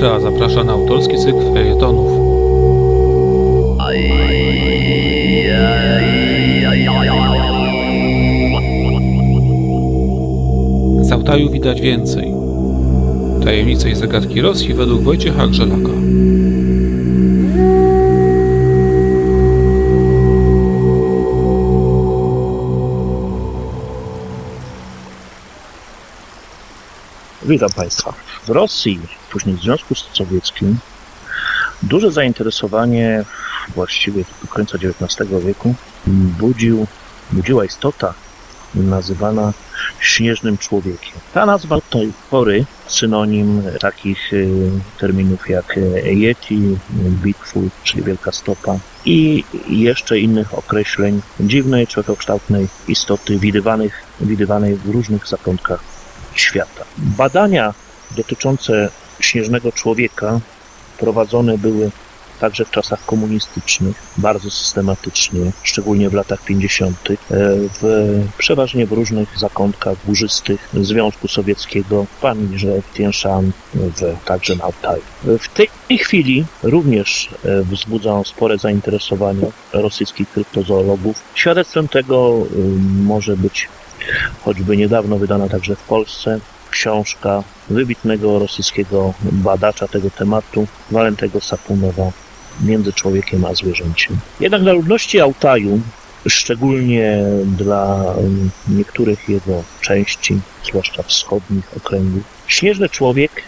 Ultra zaprasza na autorski cykl felietonów. Z Altaju widać więcej. Tajemnice i zagadki Rosji według Wojciecha Grzelaka. Witam Państwa. W Rosji, później w Związku Sowieckim, duże zainteresowanie właściwie do końca XIX wieku budził, budziła istota nazywana śnieżnym człowiekiem. Ta nazwa do tej pory synonim takich y, terminów jak Yeti, Bigfoot, czyli Wielka Stopa i jeszcze innych określeń dziwnej, człowiekokształtnej istoty widywanych, widywanej w różnych zakątkach świata. Badania dotyczące śnieżnego człowieka prowadzone były także w czasach komunistycznych, bardzo systematycznie, szczególnie w latach 50., w, przeważnie w różnych zakątkach górzystych Związku Sowieckiego, w Pamięże, w Tienszan, w, także na Altaju. W tej chwili również wzbudza on spore zainteresowanie rosyjskich kryptozoologów. Świadectwem tego może być choćby niedawno wydana także w Polsce książka wybitnego rosyjskiego badacza tego tematu, Walentego Sapunowa, Między człowiekiem a zwierzęciem. Jednak dla ludności Altaju, szczególnie dla niektórych jego części, zwłaszcza wschodnich okręgów, śnieżny człowiek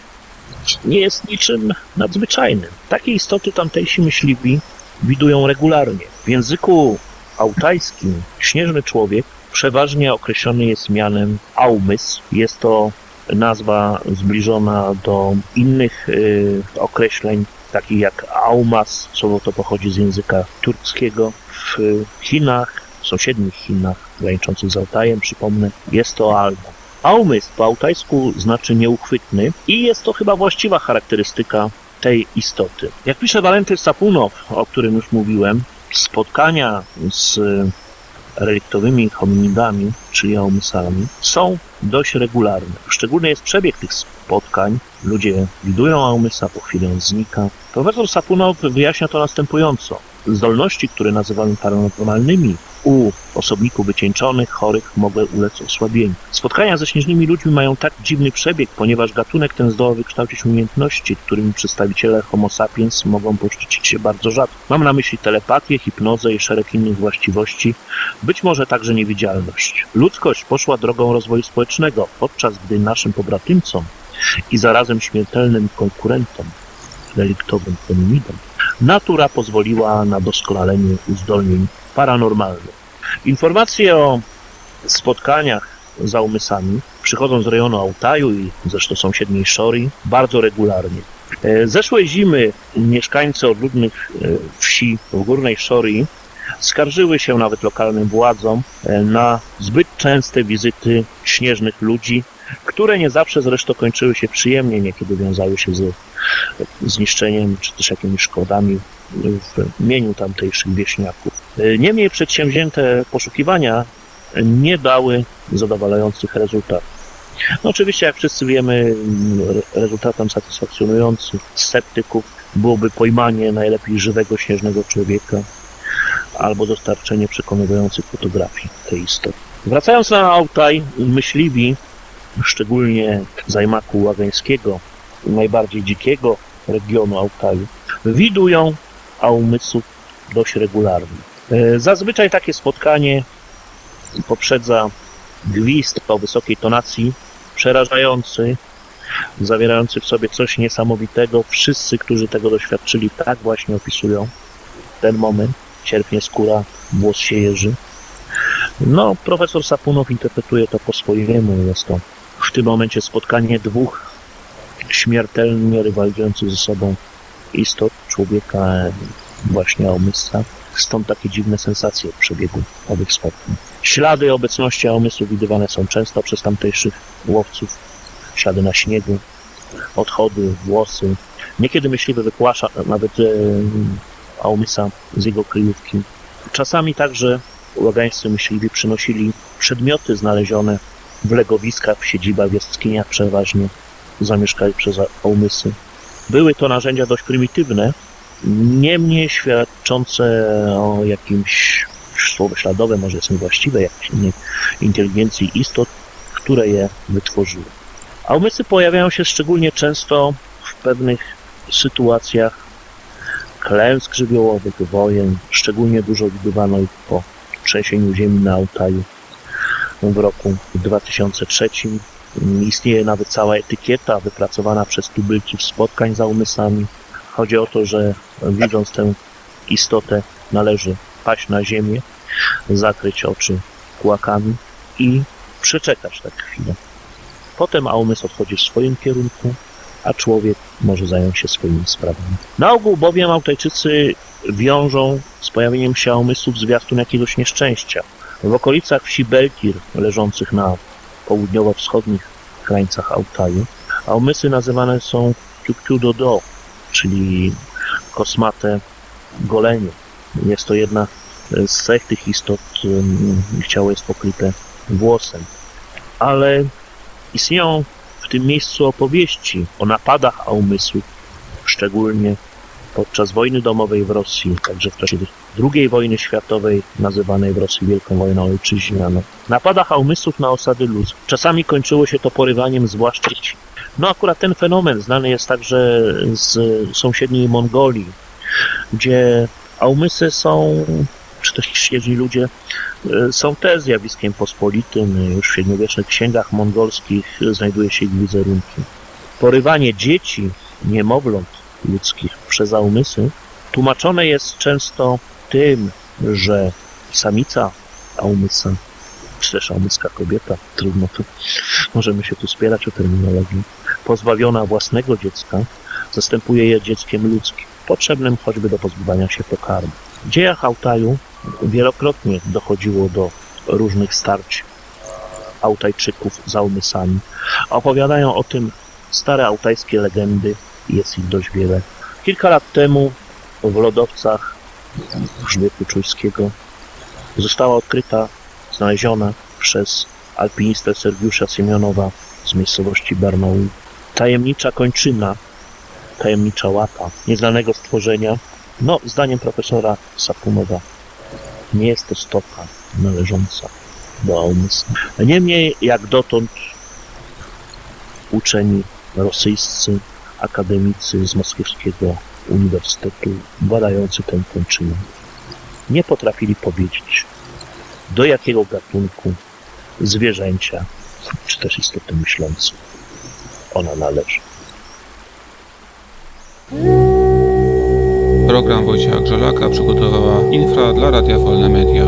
nie jest niczym nadzwyczajnym. Takie istoty tamtejsi myśliwi widują regularnie. W języku altajskim śnieżny człowiek przeważnie określony jest mianem aumys. Jest to nazwa zbliżona do innych y, określeń, takich jak aumas, słowo to pochodzi z języka turckiego. W Chinach, w sąsiednich Chinach, graniczących z Altajem, przypomnę, jest to alma. Aumys po altajsku znaczy nieuchwytny i jest to chyba właściwa charakterystyka tej istoty. Jak pisze Walenty Sapunow, o którym już mówiłem, spotkania z reliktowymi hominidami, czyli aumysami, są dość regularne. Szczególny jest przebieg tych spotkań. Ludzie widują aumysa, po chwilę on znika. Profesor Sapunow wyjaśnia to następująco. Zdolności, które nazywamy paranormalnymi u osobników wycieńczonych, chorych mogły ulec osłabieniu. Spotkania ze śnieżnymi ludźmi mają tak dziwny przebieg, ponieważ gatunek ten zdoła wykształcić umiejętności, którymi przedstawiciele Homo sapiens mogą poszczycić się bardzo rzadko. Mam na myśli telepatię, hipnozę i szereg innych właściwości, być może także niewidzialność. Ludzkość poszła drogą rozwoju społecznego, podczas gdy naszym pobratymcom i zarazem śmiertelnym konkurentom, reliktowym hominidom, natura pozwoliła na doskonalenie uzdolnień paranormalnych. Informacje o spotkaniach z aumysami przychodzą z rejonu Altaju i zresztą sąsiedniej Szori bardzo regularnie. Zeszłej zimy mieszkańcy odludnych wsi w Górnej Szori skarżyły się nawet lokalnym władzom na zbyt częste wizyty śnieżnych ludzi, które nie zawsze zresztą kończyły się przyjemnie, niekiedy wiązały się ze zniszczeniem czy też jakimiś szkodami w mieniu tamtejszych wieśniaków. Niemniej przedsięwzięte poszukiwania nie dały zadowalających rezultatów. No oczywiście, jak wszyscy wiemy, rezultatem satysfakcjonującym sceptyków byłoby pojmanie najlepiej żywego śnieżnego człowieka albo dostarczenie przekonujących fotografii tej istoty. Wracając na Altaj, myśliwi, szczególnie zajmaku łagańskiego, najbardziej dzikiego regionu Altaju, widują aumysów dość regularnie. Zazwyczaj takie spotkanie poprzedza gwizd o wysokiej tonacji, przerażający, zawierający w sobie coś niesamowitego. Wszyscy, którzy tego doświadczyli, tak właśnie opisują ten moment. Cierpnie skóra, włos się jeży. No, profesor Sapunow interpretuje to po swojemu. Jest to w tym momencie spotkanie dwóch śmiertelnie rywalizujących ze sobą istot, człowieka, właśnie omysła. Stąd takie dziwne sensacje w przebiegu owych spotkań. Ślady obecności omysłu widywane są często przez tamtejszych łowców. Ślady na śniegu, odchody, włosy. Niekiedy myśliwy wypłasza nawet e, z jego kryjówki. Czasami także łagańscy myśliwi przynosili przedmioty znalezione w legowiskach, w siedzibach, w jaskiniach przeważnie zamieszkali przez Aumysy. Były to narzędzia dość prymitywne, niemniej świadczące o jakimś słowo śladowe, może jest niewłaściwe, jakiejś innej inteligencji istot, które je wytworzyły. A umysły pojawiają się szczególnie często w pewnych sytuacjach klęsk żywiołowych, wojen. Szczególnie dużo widywano ich po trzęsieniu ziemi na Altaju w roku 2003. Istnieje nawet cała etykieta wypracowana przez tubylców spotkań za umysłami. Chodzi o to, że widząc tę istotę należy paść na ziemię, zakryć oczy kłakami i przeczekać tak chwilę. Potem umysł odchodzi w swoim kierunku, a człowiek może zająć się swoimi sprawami. Na ogół bowiem Altajczycy wiążą z pojawieniem się umysłów zwiastun jakiegoś nieszczęścia. W okolicach wsi Belkir, leżących na południowo-wschodnich krańcach Altaju, a umysły nazywane są Tuktudodo, czyli kosmate golenie. Jest to jedna z cech tych istot, ciało jest pokryte włosem. Ale istnieją w tym miejscu opowieści o napadach a umysłów, szczególnie podczas wojny domowej w Rosji, także w czasie II wojny światowej, nazywanej w Rosji Wielką Wojną Ojczyźnianą. Napadach a umysłów na osady ludzkie. Czasami kończyło się to porywaniem zwłaszcza dzieci. No akurat ten fenomen znany jest także z sąsiedniej Mongolii, gdzie umysły są, czy też świeżi ludzie, są też zjawiskiem pospolitym. Już w średniowiecznych księgach mongolskich znajduje się ich wizerunki. Porywanie dzieci, niemowląt ludzkich przez umysły tłumaczone jest często tym, że samica aumysa, czy też aumyska kobieta, trudno tu, możemy się tu spierać o terminologię, pozbawiona własnego dziecka, zastępuje je dzieckiem ludzkim, potrzebnym choćby do pozbywania się pokarmu. W dziejach Altaju wielokrotnie dochodziło do różnych starć Altajczyków z Aumysami. Opowiadają o tym stare altajskie legendy, jest ich dość wiele. Kilka lat temu w lodowcach Grzbietu Czujskiego została odkryta, znaleziona przez alpinistę Sergiusza Siemionowa z miejscowości Barnoul tajemnicza kończyna, tajemnicza łapa nieznanego stworzenia. No, zdaniem profesora Sapumowa nie jest to stopa należąca do umysłu. Niemniej, jak dotąd uczeni rosyjscy akademicy z moskiewskiego uniwersytetu badający tę kończynę nie potrafili powiedzieć, do jakiego gatunku zwierzęcia, czy też istoty myślącej ona należy. Program Wojciecha Grzelaka przygotowała Infra dla Radia Wolne Media.